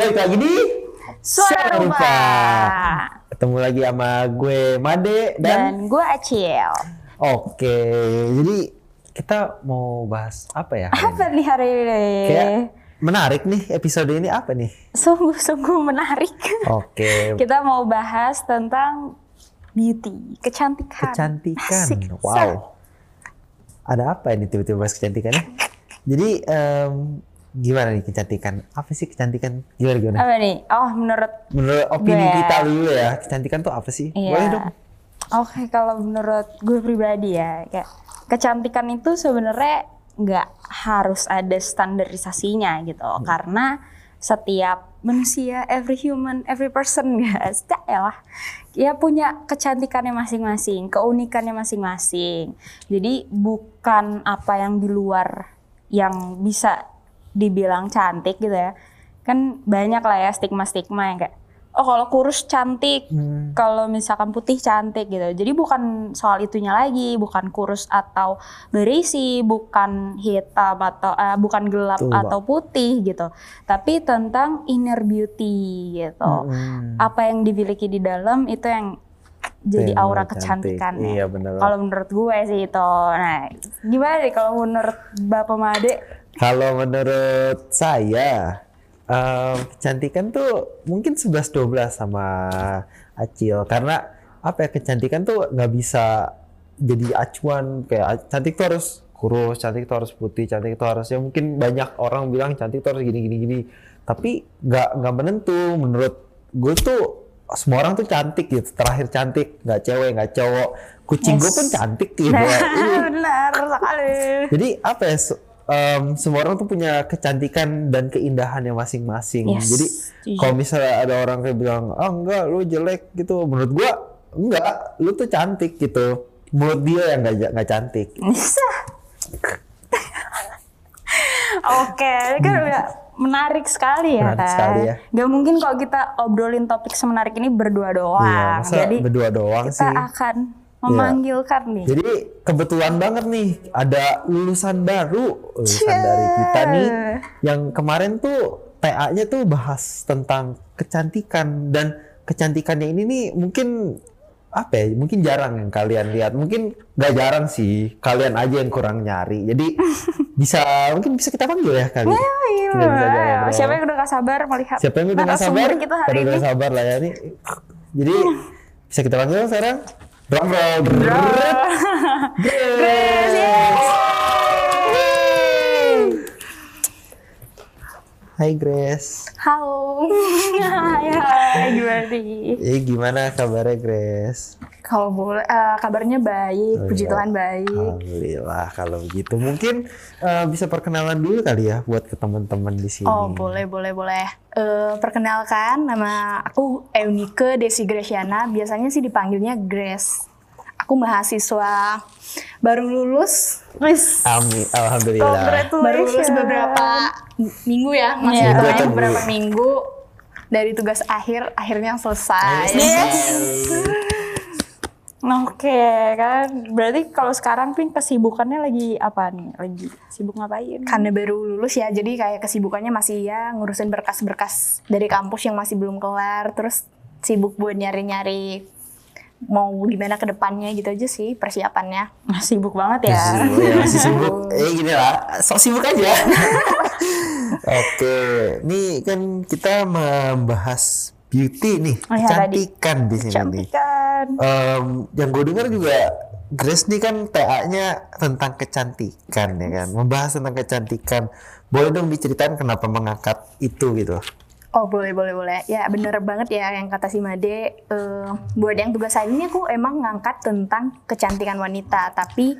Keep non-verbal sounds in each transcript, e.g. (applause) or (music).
Baik lagi di Suara Rupa. Ketemu lagi sama gue Made dan, Dan gue Acil. Oke, jadi kita mau bahas apa ya hari Apa ini? nih hari ini? Kayak menarik nih episode ini apa nih? Sungguh-sungguh menarik. Oke, Kita mau bahas tentang beauty, kecantikan. kecantikan. Asik. Wow. Ada apa ini tiba-tiba bahas kecantikannya? Jadi em, gimana nih kecantikan? Apa sih kecantikan? Gimana gimana? Apa nih? Oh, menurut Menurut opini Gue. kita dulu ya, kecantikan tuh apa sih? Iya. Boleh dong. Oke, kalau menurut gue pribadi ya, kayak kecantikan itu sebenarnya nggak harus ada standarisasinya gitu, Hmm. karena setiap manusia, every human, every person, (laughs) guys, ya lah, ya punya kecantikannya masing-masing, keunikannya masing-masing. Jadi bukan apa yang di luar yang bisa dibilang cantik gitu ya, kan banyak lah ya stigma-stigma yang kayak oh kalau kurus cantik, Hmm. kalau misalkan putih cantik gitu. Jadi bukan soal itunya lagi, bukan kurus atau berisi, bukan hitam atau eh, bukan gelap Mbak. atau putih gitu. Tapi tentang inner beauty gitu. Hmm. Apa yang dimiliki di dalam itu yang jadi Yang aura cantik. kecantikannya. Iya. Kalau menurut gue sih itu. Nah, gimana nih kalau menurut Bapak Made? Kalau menurut saya, em, kecantikan tuh mungkin 11-12 sama Acil. Karena apa ya, kecantikan tuh nggak bisa jadi acuan. Kayak cantik tuh harus kurus, cantik tuh harus putih, cantik tuh harus ya mungkin banyak orang bilang cantik tuh harus gini gini gini. Tapi nggak nggak menentu. Menurut gue tuh semua orang tuh cantik gitu. Terakhir cantik, nggak cewek, nggak cowok. Kucing gue Yes. pun cantik gitu. (laughs) Nah, benar sekali. Jadi apa ya? Em, semua orang tuh punya kecantikan dan keindahannya masing-masing. Yes, Jadi kalau misalnya ada orang kayak bilang, ah enggak, lu jelek gitu. Menurut gua enggak, lu tuh cantik gitu. Menurut dia yang nggak ja- nggak cantik. Bisa. (laughs) Oke, ini kan udah menarik sekali ya Hmm. Menarik kan. sekali ya. Gak mungkin kalau kita obrolin topik semenarik ini berdua doang. Iya, masa Jadi berdua doang kita sih. akan memanggilkan nih. Jadi kebetulan banget nih ada lulusan baru, lulusan dari kita nih yang kemarin tuh TA-nya tuh bahas tentang kecantikan dan kecantikannya ini nih mungkin apa ya? Mungkin jarang yang kalian lihat. Mungkin nggak jarang sih. Kalian aja yang kurang nyari. Jadi (laughs) bisa mungkin bisa kita panggil ya kali. Ayo, Kita bisa ayo. ngobrol. Siapa yang udah gak sabar melihat Siapa yang udah nggak sabar? kita hari udah sabar lah ya nih. Jadi bisa kita panggil sekarang. Drum roll. Grace, yes. Hai Grace. Halo. (laughs) Hai, hai, gimana nih? Eh gimana kabarnya Grace? Kalau boleh, eh, kabarnya baik, Oh, puji iya. Tuhan baik. Alhamdulillah kalau begitu. Mungkin eh, bisa perkenalan dulu kali ya buat ke teman-teman di sini. Oh boleh boleh boleh. Eh, perkenalkan nama aku Eunike Desi Gresiana. Biasanya sih dipanggilnya Grace. Aku mahasiswa baru lulus, Wis. Amin. Alhamdulillah. baru lulus beberapa minggu ya, masih Iya. atau beberapa minggu? minggu dari tugas akhir akhirnya selesai. Oke kan, berarti kalau sekarang pin kesibukannya lagi apa nih? Lagi sibuk ngapain? Karena baru lulus ya, jadi kayak kesibukannya masih ya ngurusin berkas-berkas dari kampus yang masih belum kelar, terus sibuk buat nyari-nyari mau gimana ke depannya gitu aja sih persiapannya. Nah, sibuk banget ya. Sibuk ya, masih sibuk. Eh gini lah, sok sibuk aja. (laughs) Oke, nih kan kita membahas beauty nih, Oh tadi. kecantikan di sini nih. Em, yang gue dengar juga Grace nih kan TA-nya tentang kecantikan ya kan, membahas tentang kecantikan. Boleh dong diceritain kenapa mengangkat itu gitu? Oh boleh boleh boleh. Ya bener banget ya yang kata si Made. Eh, buat yang tugas saya ini aku emang ngangkat tentang kecantikan wanita. Tapi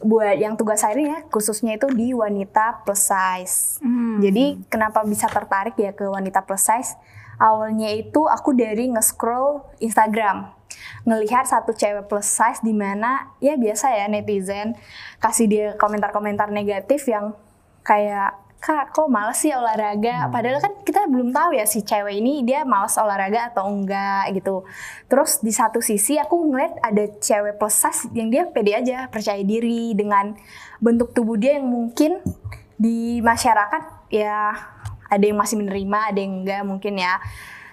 buat yang tugas saya ini ya khususnya itu di wanita plus size. Hmm. jadi kenapa bisa tertarik ya ke wanita plus size? Awalnya itu aku dari nge-scroll Instagram ngelihat satu cewek plus size di mana ya biasa ya netizen kasih dia komentar-komentar negatif yang kayak kak kok males sih olahraga? Padahal kan kita belum tahu ya si cewek ini dia males olahraga atau enggak gitu. Terus di satu sisi aku ngeliat ada cewek plus size yang dia pede aja percaya diri dengan bentuk tubuh dia yang mungkin di masyarakat ya ada yang masih menerima ada yang enggak mungkin ya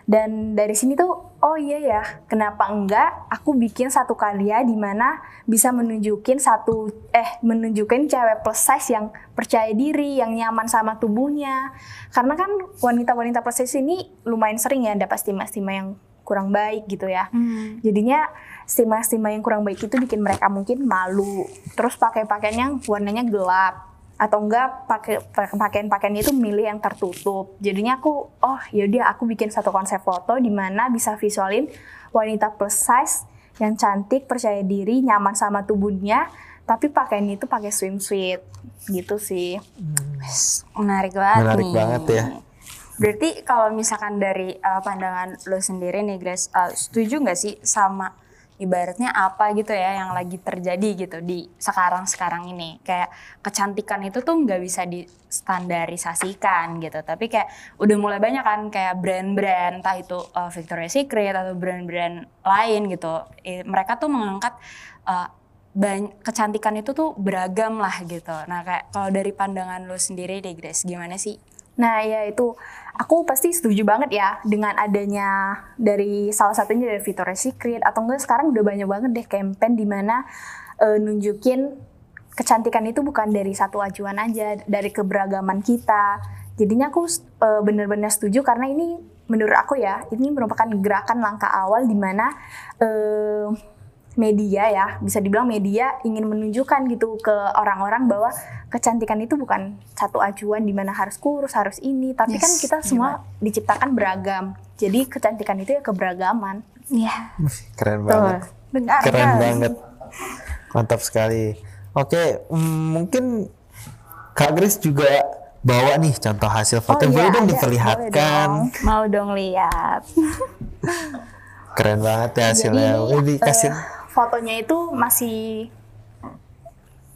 dan dari sini tuh oh iya ya kenapa enggak aku bikin satu karya di mana bisa menunjukin satu eh menunjukin cewek plus size yang percaya diri yang nyaman sama tubuhnya. Karena kan wanita-wanita plus size ini lumayan sering ya dapat stigma-stigma yang kurang baik gitu ya. Hmm. jadinya stigma-stigma yang kurang baik itu bikin mereka mungkin malu. Terus pakai pakaian yang warnanya gelap atau enggak pakai pakaian-pakaian itu milih yang tertutup jadinya aku oh yaudah aku bikin satu konsep foto di mana bisa visualin wanita plus size yang cantik percaya diri nyaman sama tubuhnya tapi pakaian itu pakai swimsuit gitu sih Menarik banget Menarik nih. banget ya. Berarti kalau misalkan dari uh, pandangan lo sendiri nih Grace, uh, setuju nggak sih sama ibaratnya apa gitu ya yang lagi terjadi gitu di sekarang-sekarang ini? Kayak kecantikan itu tuh nggak bisa distandarisasikan gitu. Tapi kayak udah mulai banyak kan kayak brand-brand, entah itu uh, Victoria's Secret atau brand-brand lain gitu. Eh, mereka tuh mengangkat uh, kecantikan itu tuh beragam lah gitu. Nah kayak kalau dari pandangan lo sendiri deh Grace, gimana sih? Nah, ya itu aku pasti setuju banget ya dengan adanya dari salah satunya dari Victoria's Secret atau enggak sekarang udah banyak banget deh campaign di mana eh, nunjukin kecantikan itu bukan dari satu acuan aja, dari keberagaman kita. Jadinya aku eh, bener-bener setuju karena ini menurut aku ya, ini merupakan gerakan langkah awal di mana eh, media ya, bisa dibilang media ingin menunjukkan gitu ke orang-orang bahwa kecantikan itu bukan satu acuan di mana harus kurus, harus ini, tapi Yes, kan kita semua diciptakan beragam. Jadi kecantikan itu ya keberagaman. Iya. Keren banget. Dengar Keren banget. Mantap sekali. Oke, mm, mungkin Kak Grace juga bawa nih contoh hasil foto. Oh, Boleh iya, dong ada. diperlihatkan. Boleh dong. Mau dong lihat. Keren banget ya hasilnya. Jadi, Wih, dikasih. eh, fotonya itu masih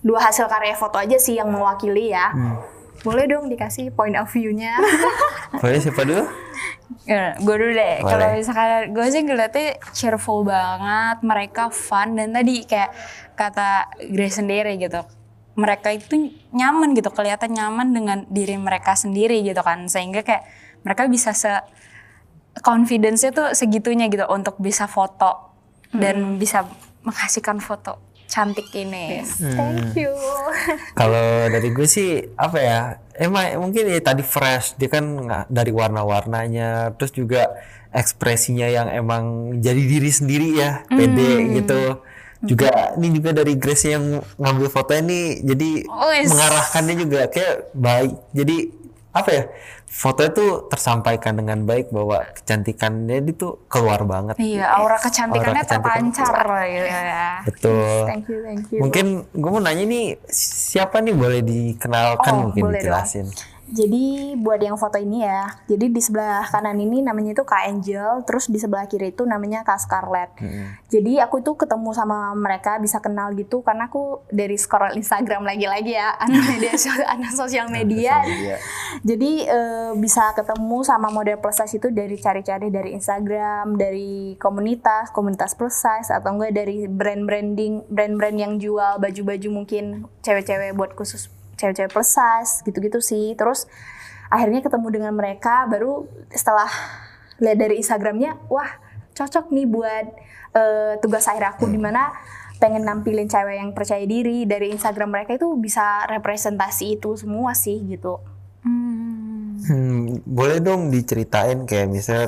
dua hasil karya foto aja sih yang mewakili ya. Hmm. Boleh dong dikasih point of view-nya. (laughs) Boleh siapa dulu? gue dulu deh. Kalau misalkan gue sih ngeliatnya cheerful banget, mereka fun dan tadi kayak kata Grace sendiri gitu. Mereka itu nyaman gitu, kelihatan nyaman dengan diri mereka sendiri gitu kan. Sehingga kayak mereka bisa se confidence-nya tuh segitunya gitu untuk bisa foto dan bisa menghasilkan foto cantik ini. Thank you. (laughs) Kalau dari gue sih apa ya? Emang mungkin ya tadi fresh dia kan nggak dari warna-warnanya, terus juga ekspresinya yang emang jadi diri sendiri ya, pede gitu. Juga ini juga dari Grace yang ngambil foto ini jadi Wes. mengarahkannya juga kayak baik. Jadi apa ya? Foto itu tersampaikan dengan baik bahwa kecantikannya itu keluar banget. Iya, aura kecantikannya Aura kecantikan terpancar gitu ya. Betul. Thank you, thank you. Mungkin gue mau nanya nih siapa nih boleh dikenalkan Oh, mungkin boleh dong. Jadi buat yang foto ini ya, jadi di sebelah kanan ini namanya itu Kak Angel, terus di sebelah kiri itu namanya Kak Scarlett. Jadi aku itu ketemu sama mereka bisa kenal gitu karena aku dari scroll Instagram lagi-lagi ya, (laughs) anak media anak sosial media. Sosial media. Jadi eh, bisa ketemu sama model plus size itu dari cari-cari dari Instagram, dari komunitas, komunitas plus size atau enggak dari brand branding, brand-brand yang jual baju-baju mungkin cewek-cewek buat khusus cewek-cewek plus size gitu-gitu sih. Terus akhirnya ketemu dengan mereka baru setelah lihat dari Instagramnya, wah cocok nih buat eh, tugas akhir aku di mana pengen nampilin cewek yang percaya diri dari Instagram mereka itu bisa representasi itu semua sih gitu. Hmm. Hmm, boleh dong diceritain kayak misalnya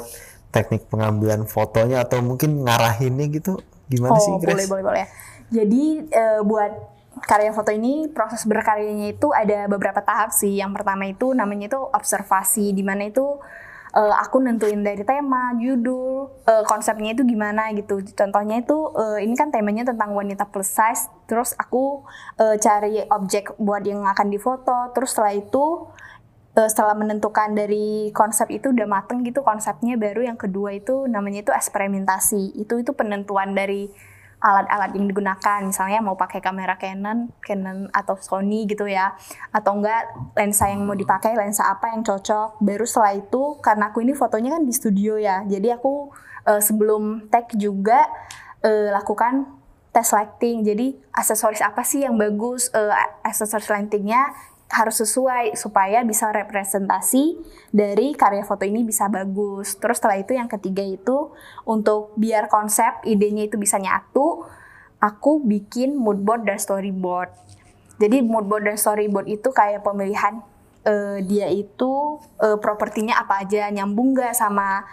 teknik pengambilan fotonya atau mungkin ngarahinnya gitu gimana sih oh, Grace? boleh boleh boleh. Jadi eh, buat karya foto ini proses berkaryanya itu ada beberapa tahap sih. Yang pertama itu namanya itu observasi di mana itu eh, aku nentuin dari tema, judul, eh, konsepnya itu gimana gitu. Contohnya itu eh, ini kan temanya tentang wanita plus size. Terus aku eh, cari objek buat yang akan difoto. Terus setelah itu setelah menentukan dari konsep itu udah mateng gitu konsepnya baru yang kedua itu namanya itu eksperimentasi itu itu penentuan dari alat-alat yang digunakan. Misalnya mau pakai kamera Canon Canon atau Sony gitu ya. Atau enggak lensa yang mau dipakai lensa apa yang cocok. Baru setelah itu karena aku ini fotonya kan di studio ya. Jadi aku eh, sebelum tag juga eh, lakukan tes lighting. Jadi aksesoris apa sih yang bagus? Eh, aksesoris lightingnya harus sesuai supaya bisa representasi dari karya foto ini bisa bagus. Terus setelah itu yang ketiga itu untuk biar konsep idenya itu bisa nyatu, aku bikin mood board dan storyboard. Jadi mood board dan storyboard itu kayak pemilihan eh, dia itu eh, propertinya apa aja, nyambung nggak sama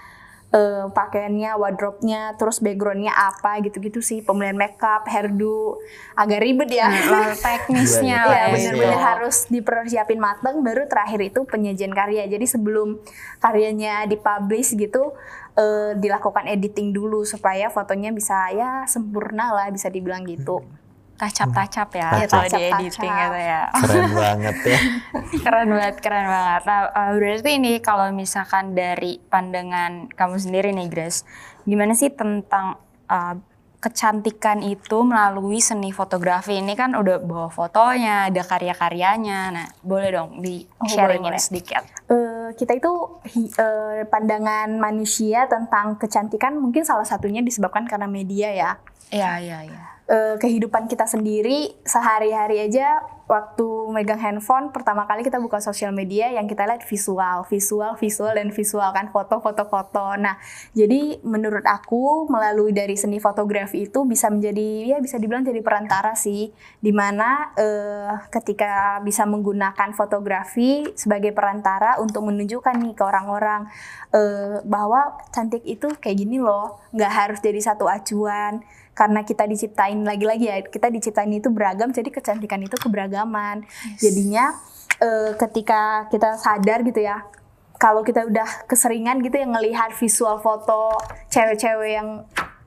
eh, pakaiannya, wardrobe-nya, terus background-nya apa gitu-gitu sih, pemilihan makeup, hairdo, agak ribet ya. (laughs) Nah, teknisnya Iya, lah Iya ya. benar-benar harus dipersiapin mateng baru terakhir itu penyajian karya. Jadi sebelum karyanya dipublish gitu eh, dilakukan editing dulu supaya fotonya bisa ya sempurna lah bisa dibilang gitu. Tacap-tacap ya Tacap. kalau di editing gitu ya. Keren (laughs) banget ya. keren banget, keren banget. Nah, uh, berarti ini kalau misalkan dari pandangan kamu sendiri nih, Grace, gimana sih tentang uh, kecantikan itu melalui seni fotografi? Ini kan udah bawa fotonya, ada karya-karyanya. Nah, boleh dong di Oh, sharingin boleh. sedikit. Eh, kita itu hi- eh, pandangan manusia tentang kecantikan mungkin salah satunya disebabkan karena media ya. Iya, iya, iya. Eh, kehidupan kita sendiri sehari-hari aja waktu megang handphone pertama kali kita buka sosial media yang kita lihat visual, visual, visual dan visual kan foto, foto, foto. Nah, jadi menurut aku melalui dari seni fotografi itu bisa menjadi ya bisa dibilang jadi perantara sih, di mana eh, ketika bisa menggunakan fotografi sebagai perantara untuk menunjukkan nih ke orang-orang eh, bahwa cantik itu kayak gini loh, nggak harus jadi satu acuan karena kita diciptain lagi-lagi ya kita diciptain itu beragam jadi kecantikan itu keberagaman. Jadinya eh, ketika kita sadar gitu ya kalau kita udah keseringan gitu yang ngelihat visual foto cewek-cewek yang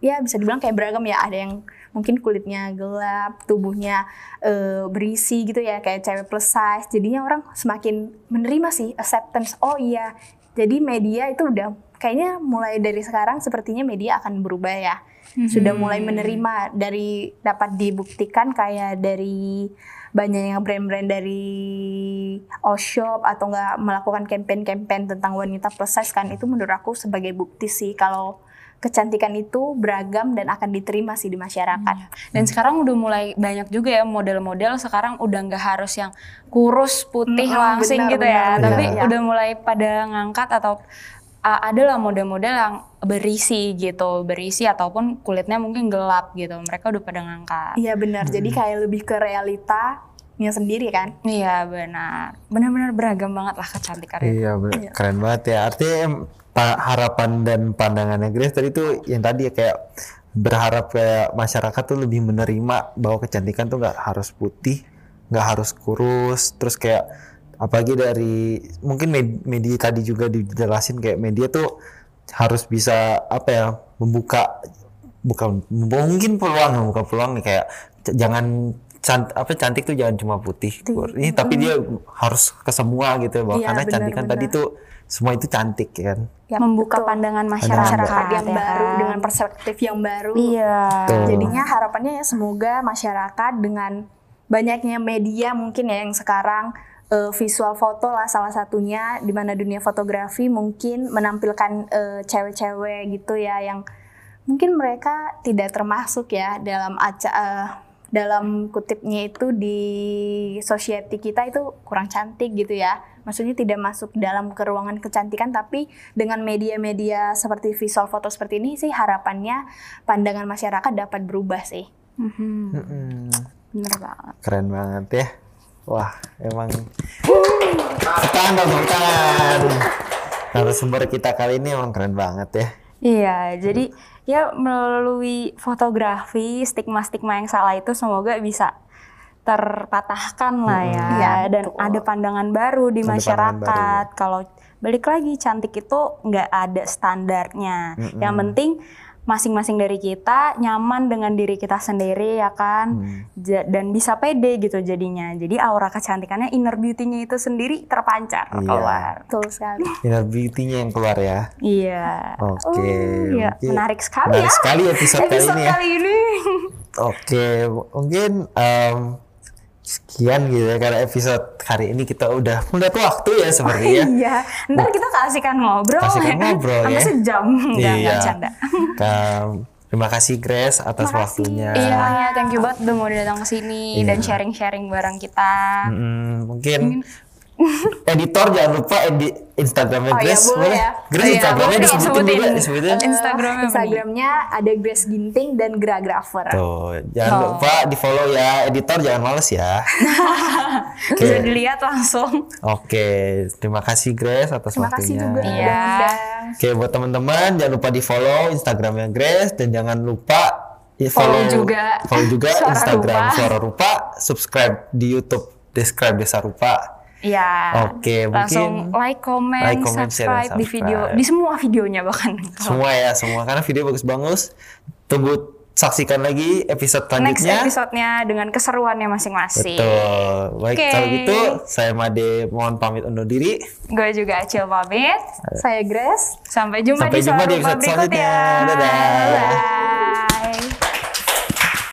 ya bisa dibilang kayak beragam ya. Ada yang mungkin kulitnya gelap tubuhnya eh, berisi gitu ya kayak cewek plus size. Jadinya orang semakin menerima sih acceptance oh iya. Jadi media itu udah kayaknya mulai dari sekarang sepertinya media akan berubah ya sudah mulai menerima dari dapat dibuktikan kayak dari banyak yang brand-brand dari all shop atau nggak melakukan campaign-campaign tentang wanita plus size kan itu menurut aku sebagai bukti sih kalau kecantikan itu beragam dan akan diterima sih di masyarakat. Dan sekarang udah mulai banyak juga ya model-model sekarang udah nggak harus yang kurus putih Mm-mm, langsing benar, gitu ya, benar, tapi benar, ya. udah mulai pada ngangkat atau uh, adalah model-model yang berisi gitu, berisi ataupun kulitnya mungkin gelap gitu. Mereka udah pada ngangkat. Iya benar. Jadi kayak lebih ke realitanya sendiri kan. Iya benar, benar-benar beragam banget lah kecantikan itu. Iya, bener. keren banget ya. Artinya harapan dan pandangannya Grace tadi tuh yang tadi ya kayak berharap kayak masyarakat tuh lebih menerima bahwa kecantikan tuh nggak harus putih, nggak harus kurus, terus kayak apalagi dari mungkin med- media tadi juga dijelasin kayak media tuh harus bisa apa ya membuka bukan mungkin peluang membuka peluang nih kayak jangan cant, apa cantik tuh jangan cuma putih ini tapi dia harus ke semua gitu bahwa Iya, karena benar, cantikan tadi benar. tuh semua itu cantik kan Ya, Membuka betul. pandangan masyarakat, masyarakat yang ya baru dengan perspektif yang baru. Iya. Betul. Jadinya harapannya ya semoga masyarakat dengan banyaknya media mungkin ya yang sekarang eh, visual foto lah salah satunya di mana dunia fotografi mungkin menampilkan eh, cewek-cewek gitu ya yang mungkin mereka tidak termasuk ya dalam aca eh, dalam kutipnya itu di society kita itu kurang cantik gitu ya. Maksudnya tidak masuk dalam ke ruangan kecantikan tapi dengan media-media seperti visual foto seperti ini sih harapannya pandangan masyarakat dapat berubah sih. Mhm, Mm-mm. Bener banget. keren banget ya wah emang tepuk tangan dong tangan narasumber kita kali ini emang keren banget ya Iya, jadi ya melalui fotografi stigma-stigma yang salah itu semoga bisa terpatahkan lah ya Iya, dan betul. ada pandangan baru di Ada masyarakat. Kalau balik lagi cantik itu nggak ada standarnya. Mm-mm. Yang penting masing-masing dari kita nyaman dengan diri kita sendiri ya kan Hmm. Ja- dan bisa pede gitu jadinya. Jadi aura kecantikannya inner beauty-nya itu sendiri terpancar Iya. keluar. Betul sekali. inner beauty-nya yang keluar ya Iya. oke Oh, iya. mungkin- Menarik sekali menarik ya. sekali episode, kali Episode ini ya kali ini. Oke, mungkin em, sekian gitu ya karena episode hari ini kita udah melihat waktu ya sepertinya. (laughs) Iya, ntar kita kasihkan ngobrol Kasihkan ya ngobrol Sampai ya. sejam, enggak Iya. enggak canda. Kam- (laughs) Terima kasih Grace atas waktunya. Iya, semuanya thank you banget udah mau datang ke sini Iya. dan sharing-sharing bareng kita. Mm, mungkin editor jangan lupa edit Instagramnya Oh, iya, Grace boleh ya. Grace Iya, Instagramnya boleh dong, disebutin sebutin. juga disebutin. Eh, Instagramnya? Instagramnya ada Grace Ginting dan Gragrafer. Tuh, jangan Oh. lupa di follow ya. Editor jangan males ya. (laughs) Bisa dilihat langsung. Oke, terima kasih Grace atas Terima kasih waktunya. juga Iya. udah ngundang. Oke, buat teman-teman jangan lupa di follow Instagramnya Grace dan jangan lupa di Follow juga follow juga Suara Instagram Rupa. Suara Rupa, subscribe di YouTube Describe Desa Rupa. Iya. Oke, Langsung mungkin like, comment, like, comment, share, dan subscribe di video, subscribe. di semua videonya bahkan. Semua ya, semua karena video bagus-bagus. Tunggu saksikan lagi episode Next selanjutnya. episode-nya dengan keseruannya masing-masing. Betul. Baik, Oke. kalau gitu saya Made mohon pamit undur diri. Gue juga Acil pamit. Saya Grace. Sampai jumpa Sampai di jumpa di episode berikutnya. selanjutnya. Dadah. Bye.